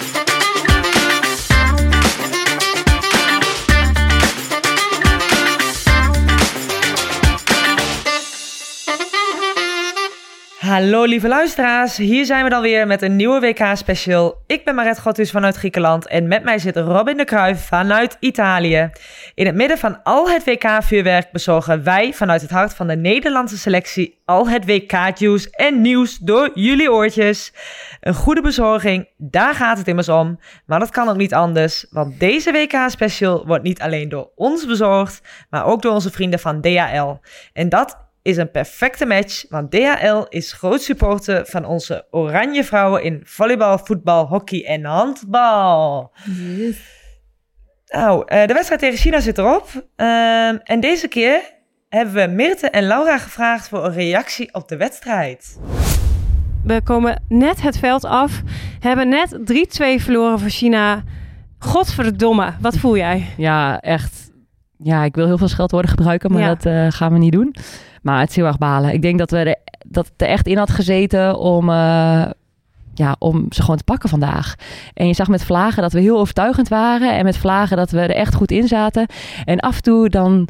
Thank you. Hallo lieve luisteraars, hier zijn we dan weer met een nieuwe WK-special. Ik ben Maret Gottus vanuit Griekenland en met mij zit Robin de Kruijf vanuit Italië. In het midden van al het WK-vuurwerk bezorgen wij vanuit het hart van de Nederlandse selectie al het WK-juice en nieuws door jullie oortjes. Een goede bezorging, daar gaat het immers om. Maar dat kan ook niet anders, want deze WK-special wordt niet alleen door ons bezorgd, maar ook door onze vrienden van DHL. En dat is een perfecte match, want DHL is groot supporter van onze oranje vrouwen in volleybal, voetbal, hockey en handbal. Nou, eh, de wedstrijd tegen China zit erop. Ehm, en deze keer hebben we Mirte en Laura gevraagd voor een reactie op de wedstrijd. We komen net het veld af. Hebben net 3-2 verloren voor China. Godverdomme, wat voel jij? Ja, echt. Ja, ik wil heel veel scheldwoorden gebruiken, maar Ja. dat eh, gaan we niet doen. Maar het is heel erg balen. Ik denk dat, we dat het er echt in had gezeten om, eh, ja, om ze gewoon te pakken vandaag. En je zag met vlagen dat we heel overtuigend waren. En met vlagen dat we er echt goed in zaten. En af en toe dan,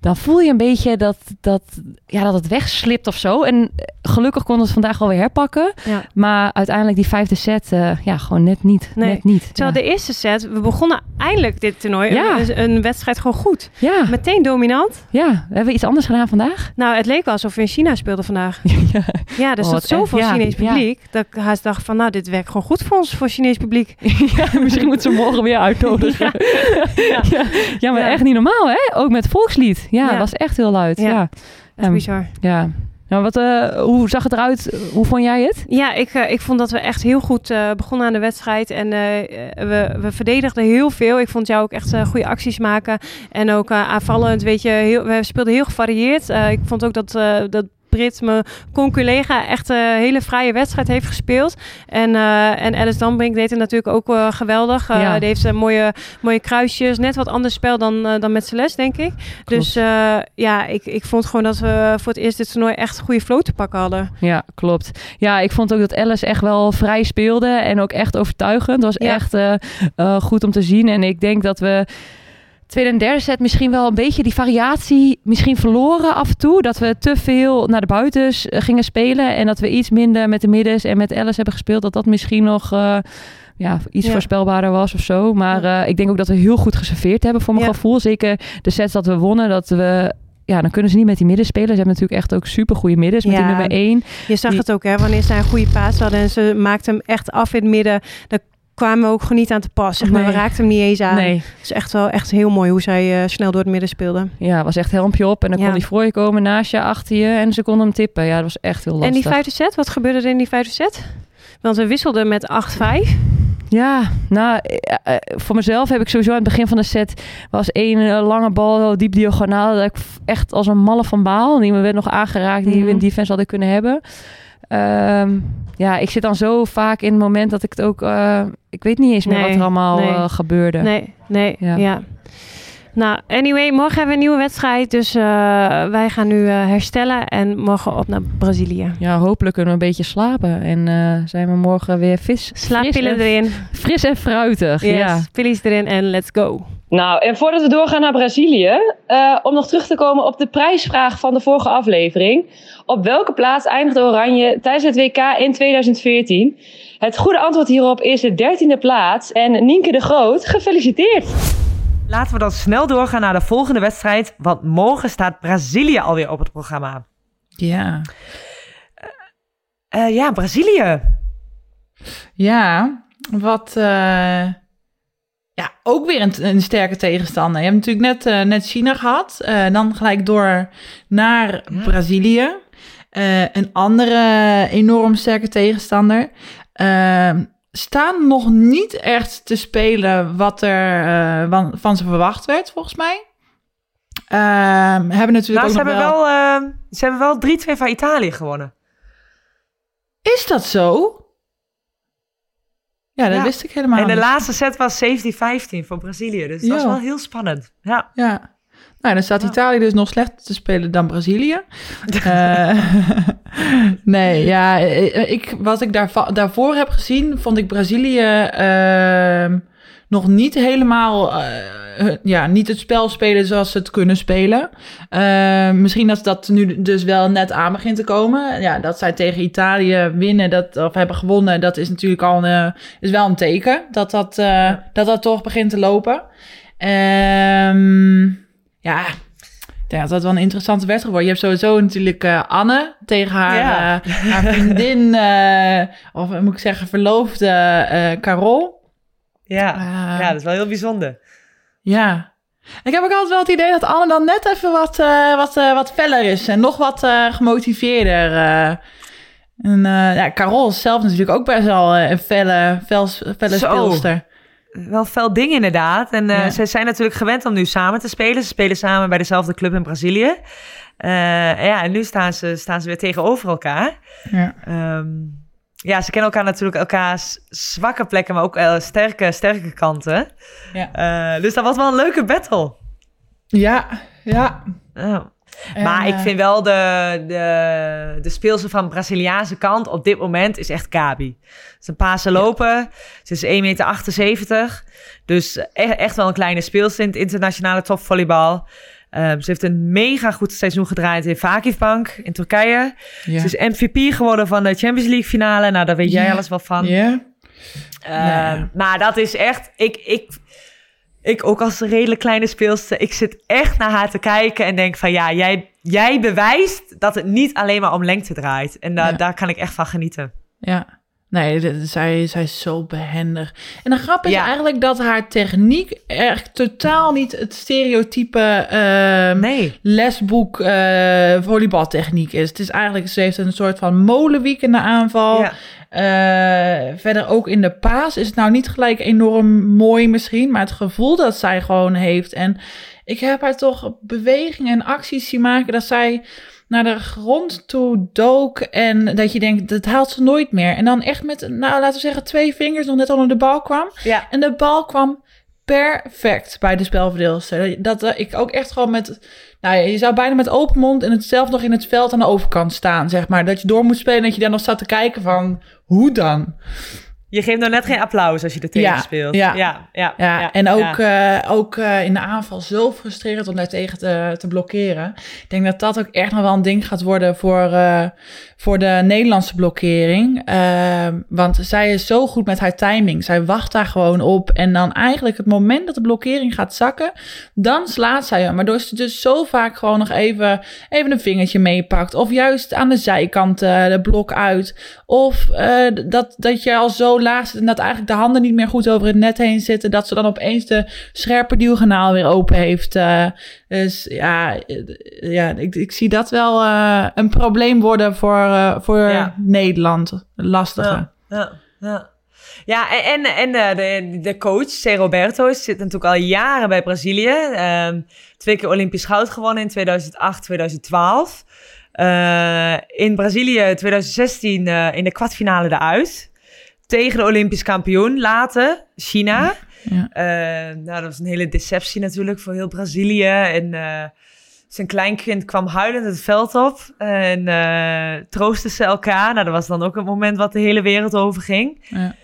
dan voel je een beetje dat, dat, ja, dat het wegslipt of zo. En gelukkig konden we het vandaag alweer herpakken. Ja. Maar uiteindelijk die vijfde set, eh, ja, gewoon net niet. Nee. Net niet. Terwijl ja. de eerste set, we begonnen eindelijk dit toernooi, Ja. een, een wedstrijd gewoon goed. ja, Meteen dominant. ja, hebben we iets anders gedaan vandaag? Nou, het leek wel alsof we in China speelden vandaag. ja. Ja, er Oh, zoveel Chinees publiek. Dat ik haast dacht van, nou, dit werkt gewoon goed voor ons, voor Chinees publiek. ja, misschien moeten ze morgen weer uitnodigen. Ja, ja. maar echt niet normaal, hè? Ook met volkslied. Ja, Ja. dat was echt heel luid. Ja. Ja, Echt Ehm, bizar. ja. Nou, wat, eh, hoe zag het eruit? Hoe vond jij het? Ja, ik, eh, ik vond dat we echt heel goed eh, begonnen aan de wedstrijd. En we, we verdedigden heel veel. Ik vond jou ook echt goede acties maken. En ook aanvallend, weet je, heel, we speelden heel gevarieerd. Ik vond ook dat, dat Brit, mijn con-collega, echt een hele vrije wedstrijd heeft gespeeld. En, eh, en Alice Dambrink deed het natuurlijk ook eh, geweldig. Eh, Ja. Die heeft eh, mooie, mooie kruisjes. Net wat anders spel dan, eh, dan met Celeste, denk ik. Dus eh, ja, ik, ik vond gewoon dat we voor het eerst dit toernooi echt een goede flow te pakken hadden. Ja, klopt. Ja, ik vond ook dat Alice echt wel vrij speelde en ook echt overtuigend. Het was Ja. echt eh, eh, goed om te zien. En ik denk dat we tweede en derde set misschien wel een beetje die variatie misschien verloren af en toe. Dat we te veel naar de buitens eh, gingen spelen en dat we iets minder met de middens en met Alice hebben gespeeld. Dat dat misschien nog... eh, ja, iets Ja. voorspelbaarder was of zo. Maar eh, ik denk ook dat we heel goed geserveerd hebben voor mijn Ja. gevoel. Zeker de sets dat we wonnen, dat we... Ja, dan kunnen ze niet met die midden spelen. Ze hebben natuurlijk echt ook super goede middens met Ja. die nummer 1. Je zag Die- het ook, hè, wanneer zij een goede paas hadden en ze maakten hem echt af in het midden. Dan kwamen we ook gewoon niet aan te pas. Zeg maar. Nee. We raakten hem niet eens aan. Nee, Het is echt wel echt heel mooi hoe zij eh, snel door het midden speelden. ja, was echt helmpje op. En dan Ja. kon hij voor je komen, naast je, achter je. En ze konden hem tippen. Ja, dat was echt heel lastig. En die vijfde set, wat gebeurde er in die vijfde set? Want we wisselden met 8-5. Ja, nou, eh, eh, voor mezelf heb ik sowieso aan het begin van de set... was één lange bal, diep diagonaal... dat ik echt als een malle van baal... die me werd nog aangeraakt, die we in Mhm. defense hadden kunnen hebben. Ehm, ja, ik zit dan zo vaak in het moment dat ik het ook... eh, ik weet niet eens meer Nee, wat er allemaal nee. eh, gebeurde. Nee, nee, ja. Ja. Nou, anyway, morgen hebben we een nieuwe wedstrijd. Dus eh, wij gaan nu herstellen en morgen op naar Brazilië. Ja, hopelijk kunnen we een beetje slapen. En zijn we morgen weer vis, Slaappillen erin. fris en fruitig. Yes, Ja. pillies erin en let's go. Nou, en voordat we doorgaan naar Brazilië, eh, om nog terug te komen op de prijsvraag van de vorige aflevering. Op welke plaats eindigde Oranje tijdens het WK in 2014? Het goede antwoord hierop is de dertiende plaats. En Nienke de Groot, gefeliciteerd! Laten we dan snel doorgaan naar de volgende wedstrijd, want morgen staat Brazilië alweer op het programma. Ja. Eh, ja, Brazilië. Ja, wat... ja, ook weer een, een sterke tegenstander. Je hebt natuurlijk net, eh, net China gehad. eh, dan gelijk door naar Brazilië. Eh, een andere enorm sterke tegenstander. Eh, staan nog niet echt te spelen wat er van, van ze verwacht werd, volgens mij. Ehm, hebben natuurlijk Nou, ook ze, hebben wel... wel, eh, ze hebben wel 3-2 van Italië gewonnen. Is dat zo? Ja, dat Ja. wist ik helemaal en de niet. laatste set was 17-15 voor Brazilië. Dus dat was wel heel spannend. Ja. Ja. Nou, dan staat. Italië dus nog slechter te spelen dan Brazilië. Eh, nee, ja, eh, ik, wat ik daarva- daarvoor heb gezien, vond ik Brazilië ehm, nog niet helemaal, eh, ja, niet het spel spelen zoals ze het kunnen spelen. Eh, misschien dat dat nu dus wel net aan begint te komen. Ja, dat zij tegen Italië winnen, dat, of hebben gewonnen, dat is natuurlijk al een, eh, is wel een teken dat dat, dat dat toch begint te lopen. Ehm, ja, ik denk dat dat wel een interessante wedstrijd wordt. Je hebt sowieso natuurlijk Anne tegen haar, Ja. haar vriendin, of moet ik zeggen verloofde Carol. Ja. Eh, ja, dat is wel heel bijzonder. Ja. Ik heb ook altijd wel het idee dat Anne dan net even wat, eh, wat, eh, wat feller is en nog wat eh, gemotiveerder. en ja, Carol is zelf natuurlijk ook best wel een felle, fel, felle Zo. speelster. Wel fel ding inderdaad. En Ja. ze zijn natuurlijk gewend om nu samen te spelen. Ze spelen samen bij dezelfde club in Brazilië. Ja, en nu staan ze, staan ze weer tegenover elkaar. Ja. Ehm, ja, ze kennen elkaar natuurlijk elkaars zwakke plekken, maar ook eh, sterke, sterke kanten. Ja. Eh, dus dat was wel een leuke battle. Ja, ja. En, maar ik eh, vind wel de, de, de speelster van de Braziliaanse kant op dit moment is echt Gabi. Ze is een lopen. Ze is 1,78 meter. Dus e- echt wel een kleine speelster in het internationale topvolleybal. Ehm, ze heeft een mega goed seizoen gedraaid in Vakifbank in Turkije. ja. Ze is MVP geworden van de Champions League finale. Nou, daar weet jij Ja. alles wel van. Ja. Ehm, Ja. Maar dat is echt... Ik, ik, ik ook als een redelijk kleine speelster... Ik zit echt naar haar te kijken en denk van... Ja, jij, jij bewijst dat het niet alleen maar om lengte draait. En da- daar kan ik echt van genieten. Ja. Nee, zij, zij is zo behendig. En de grap is Ja. eigenlijk dat haar techniek echt totaal niet het stereotype ehm, Nee. lesboek eh volleybaltechniek is. Het is eigenlijk, ze heeft een soort van molenwiek in de aanval. Ja. Eh, verder ook in de paas is het nou niet gelijk enorm mooi misschien, maar het gevoel dat zij gewoon heeft. En ik heb haar toch bewegingen en acties zien maken dat zij naar de grond toe dook en dat je denkt, dat haalt ze nooit meer. En dan echt met, nou laten we zeggen, twee vingers nog net onder de bal kwam. Ja. En de bal kwam perfect bij de spelverdeelster. Dat eh, ik ook echt gewoon met, nou ja, je zou bijna met open mond en het zelf nog in het veld aan de overkant staan, zeg maar. Dat je door moet spelen en dat je daar nog staat te kijken van, hoe dan? Je geeft nou net geen applaus als je er tegen Ja, speelt. ja. ja, ja, Ja, en ook, eh, ook eh, in de aanval zo frustrerend om daar tegen te, te blokkeren. Ik denk dat dat ook echt nog wel een ding gaat worden voor, eh, voor de Nederlandse blokkering. Ehm, want zij is zo goed met haar timing. Zij wacht daar gewoon op. En dan eigenlijk het moment dat de blokkering gaat zakken, dan slaat zij hem. Waardoor ze dus zo vaak gewoon nog even, even een vingertje meepakt. Of juist aan de zijkant de blok uit. Of dat, dat je al zo laag zit en dat eigenlijk de handen niet meer goed over het net heen zitten. Dat ze dan opeens de scherpe duwkanaal weer open heeft. eh. dus ja, eh, ja ik, ik zie dat wel eh, een probleem worden voor, voor Ja. Nederland. Lastige. Ja, ja, ja. En, en, en de, de coach, C. Roberto, zit natuurlijk al jaren bij Brazilië. Ehm, twee keer Olympisch goud gewonnen in 2008, 2012. Eh, in Brazilië 2016 eh, in de kwartfinale eruit. Tegen de Olympisch kampioen later, China. Ja. Eh, nou, dat was een hele deceptie natuurlijk voor heel Brazilië. En eh, zijn kleinkind kwam huilend het veld op en eh troostten ze elkaar. Nou, dat was dan ook een moment wat de hele wereld over ging. Ja.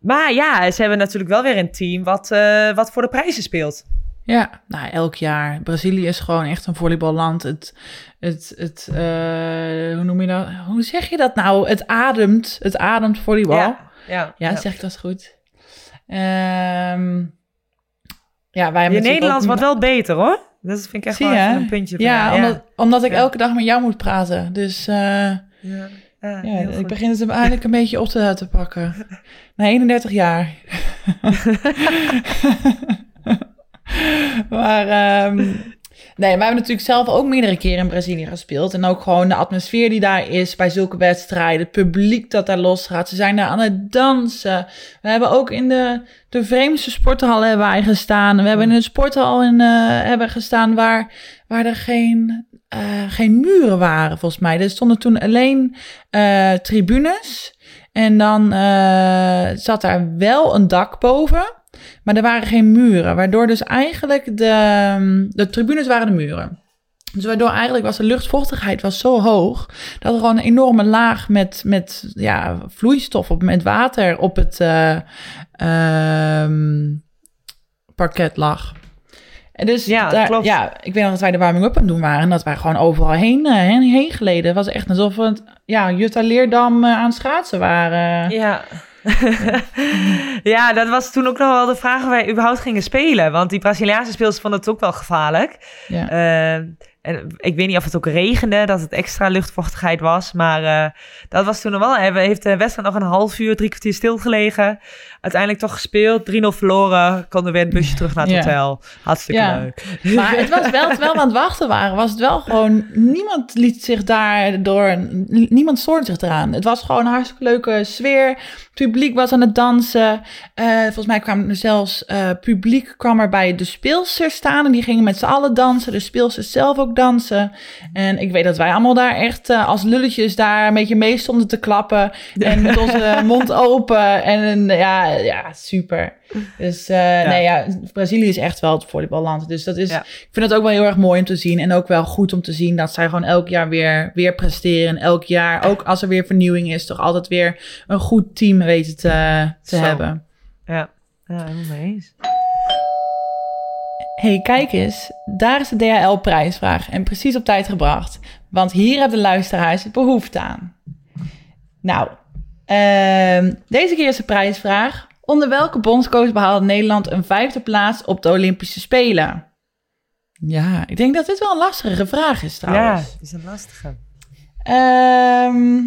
Maar ja, ze hebben natuurlijk wel weer een team wat, wat voor de prijzen speelt. Ja, nou, elk jaar. Brazilië is gewoon echt een volleyballand. Het, het, het eh, hoe noem je dat? Hoe zeg je dat nou? Het ademt, het ademt volleybal. Ja, Ja, ja, zeg ik dat goed. Ehm, ja, wij natuurlijk Nederlands ook- wordt wel beter hoor. Dat vind ik echt wel een puntje. Ja, omdat, omdat ik Ja. elke dag met jou moet praten. Dus eh, ja. Ja, ja, ik goed. begin het hem eigenlijk een beetje op te, te pakken. Na 31 jaar. maar ehm, Nee, we hebben natuurlijk zelf ook meerdere keren in Brazilië gespeeld. En ook gewoon de atmosfeer die daar is bij zulke wedstrijden. Het publiek dat daar los gaat. Ze zijn daar aan het dansen. We hebben ook in de, de vreemdste sporthallen hebben wij gestaan. We hebben in een sporthal in, eh, hebben gestaan waar, waar er geen, eh, geen muren waren, volgens mij. Er stonden toen alleen eh, tribunes. En dan zat daar wel een dak boven. Maar er waren geen muren. Waardoor dus eigenlijk de, de tribunes waren de muren. Dus waardoor eigenlijk was de luchtvochtigheid was zo hoog... dat er gewoon een enorme laag met, met ja, vloeistof, op, met water op het eh, ehm, parket lag. En dus Ja, daar- klopt. ja, ik weet nog dat wij de warming-up aan het doen waren... en dat wij gewoon overal heen, eh, heen, heen geleden. Het was echt alsof we het, ja, Jutta Leerdam eh, aan het schaatsen waren. Ja. ja, dat was toen ook nog wel de vraag of wij überhaupt gingen spelen. Want die Braziliaanse speelsters vonden het ook wel gevaarlijk. Ja. Eh, en ik weet niet of het ook regende, dat het extra luchtvochtigheid was. Maar eh, dat was toen nog wel. Hij heeft de wedstrijd nog een half uur, drie kwartier stilgelegen. Uiteindelijk toch gespeeld, 3-0 verloren. Konden weer het busje terug naar het Ja. hotel. Hartstikke Ja. leuk. Maar het was wel, terwijl we aan het wachten waren, was het wel gewoon... Niemand liet zich daar door... Niemand stoorde zich eraan. Het was gewoon een hartstikke leuke sfeer. Het publiek was aan het dansen. Eh, volgens mij kwam er zelfs... eh, publiek kwam er bij de speelsters staan. En die gingen met z'n allen dansen. De speelsters zelf ook dansen. En ik weet dat wij allemaal daar echt eh, als lulletjes daar een beetje mee stonden te klappen. En met onze mond open. En ja, ja, super. Dus eh, nee, ja, Brazilië is echt wel het volleyballand. Dus dat is, Ja. ik vind het ook wel heel erg mooi om te zien. En ook wel goed om te zien dat zij gewoon elk jaar weer, weer presteren. En elk jaar, ook als er weer vernieuwing is, toch altijd weer een goed team weten te, te Zo. hebben. Ja, ja helemaal mee eens. Hey, kijk eens, daar is de DHL-prijsvraag. En precies op tijd gebracht. Want hier hebben de luisteraars behoefte aan. Nou, ehm, deze keer is de prijsvraag. Onder welke bondscoach behaalde Nederland een vijfde plaats op de Olympische Spelen? Ja, ik denk dat dit wel een lastige vraag is Ja, trouwens. het is een lastige. Ehm,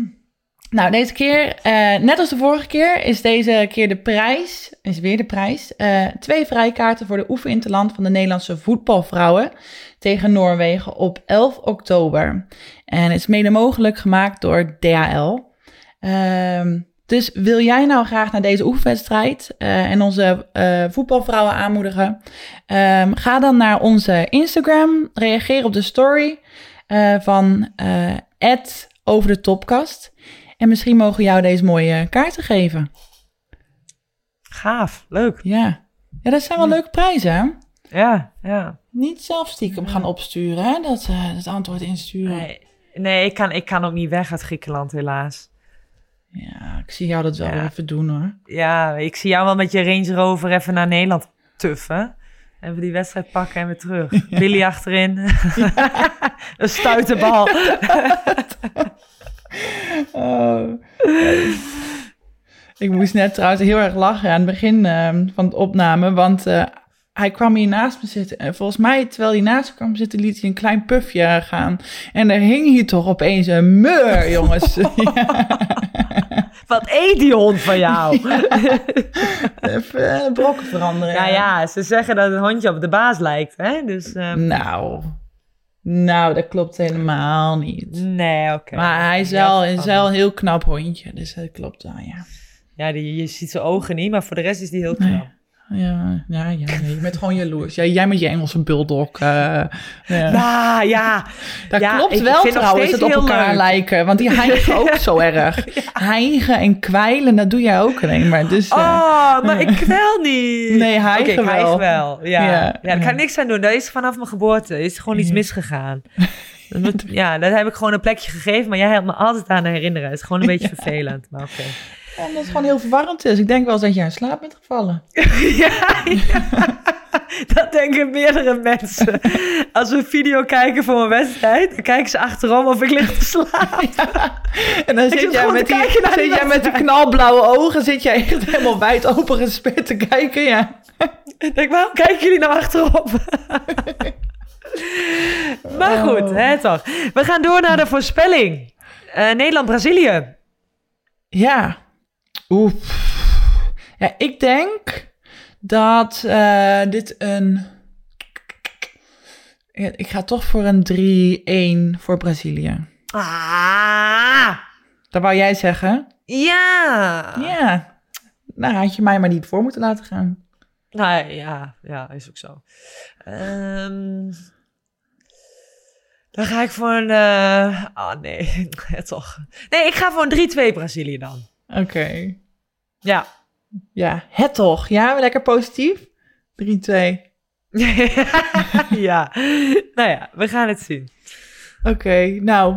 nou, deze keer, eh, net als de vorige keer, is deze keer de prijs, is weer de prijs, eh, twee vrijkaarten voor de oefeninterland van de Nederlandse voetbalvrouwen tegen Noorwegen op 11 oktober. En het is mede mogelijk gemaakt door DHL. Ehm, dus wil jij nou graag naar deze oefenwedstrijd eh, en onze voetbalvrouwen aanmoedigen? Ehm, ga dan naar onze Instagram, reageer op de story eh, van over de topkast. En misschien mogen we jou deze mooie kaarten geven. Gaaf, leuk. Ja, ja dat zijn wel leuke prijzen. hè? Ja, ja. Niet zelf stiekem gaan opsturen, hè? Dat, eh, het antwoord insturen. Nee, nee ik, kan, ik kan ook niet weg uit Griekenland, helaas. Ja, ik zie jou dat wel Ja. even doen hoor. Ja, ik zie jou wel met je Range Rover even naar Nederland tuffen. Even die wedstrijd pakken en weer terug. Billy achterin. een stuiterbal. Oh. ik moest net trouwens heel erg lachen aan het begin ehm, van het opname, want eh, hij kwam hier naast me zitten. En volgens mij, terwijl hij naast me kwam zitten, liet hij een klein pufje gaan. En er hing hier toch opeens een meur, jongens. ja, Wat eet die hond van jou? even eh, brokken veranderen. Nou ja, ze zeggen dat het hondje op de baas lijkt. Hè? Dus ehm, Nou, nou, dat klopt helemaal niet. nee, oké. Maar hij is wel, is wel een heel knap hondje, dus dat klopt wel, ja. Ja, die, je ziet zijn ogen niet, maar voor de rest is die heel knap. Nee. Ja, ja, ja nee, je bent gewoon jaloers. Ja, jij met je Engelse bulldog. eh, ja. Nou, ja. Dat Ja, klopt wel trouwens, het op elkaar leuk. lijken. Want die hijgen ook zo erg. Hijgen en kwijlen, dat doe jij ook alleen maar. Dus, eh, Oh, maar ik kwel niet. Nee, hijgen hijg wel. wel. Ja. Ja, Ja, daar kan ja. ik niks aan doen. Dat is vanaf mijn geboorte. is gewoon iets misgegaan. Ja, dat heb ik gewoon een plekje gegeven, maar jij helpt me altijd aan herinneren. Het is gewoon een beetje vervelend, maar oké. Omdat het gewoon heel verwarrend is. Ik denk wel eens dat jij in slaap bent gevallen. ja, ja. dat denken meerdere mensen. Als we een video kijken voor een wedstrijd, dan kijken ze achterom of ik lig te slapen. En dan zit zit jij, met die, zit jij met die knalblauwe ogen, zit jij echt helemaal wijd open gesperd te kijken. Ja. Ik denk, waarom kijken jullie nou achterop? maar goed, Oh. hè toch. We gaan door naar de voorspelling. Eh, Nederland-Brazilië. Ja. Oeh. Ja, ik denk dat eh, dit een Ik ga toch voor een 3-1 voor Brazilië. Ah, Dat wou jij zeggen? ja. Ja. Nou, had je mij maar niet voor moeten laten gaan. Nou ja, ja, is ook zo. Ehm, dan ga ik voor een... eh, Ah, nee, toch. Nee, ik ga voor een 3-2 Brazilië dan. Oké. Ja. Ja, het toch? Ja, lekker positief. 3-2. ja. Nou ja, we gaan het zien. Oké, nou.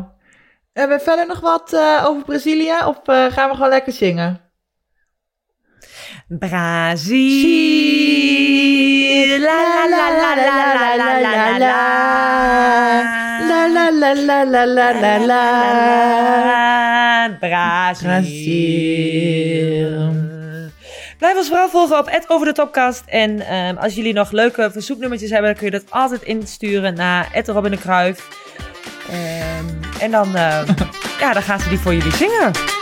Hebben we verder nog wat eh, over Brazilië? Of eh, gaan we gewoon lekker zingen? Brazil. La la la la la la la la la. La la la la la la. Brazil. Blijf ons vooral volgen op over de Topcast. En ehm, als jullie nog leuke verzoeknummertjes hebben, dan kun je dat altijd insturen naar Robin de Kruif. Ehm, en dan, ehm, ja, dan gaan ze die voor jullie zingen.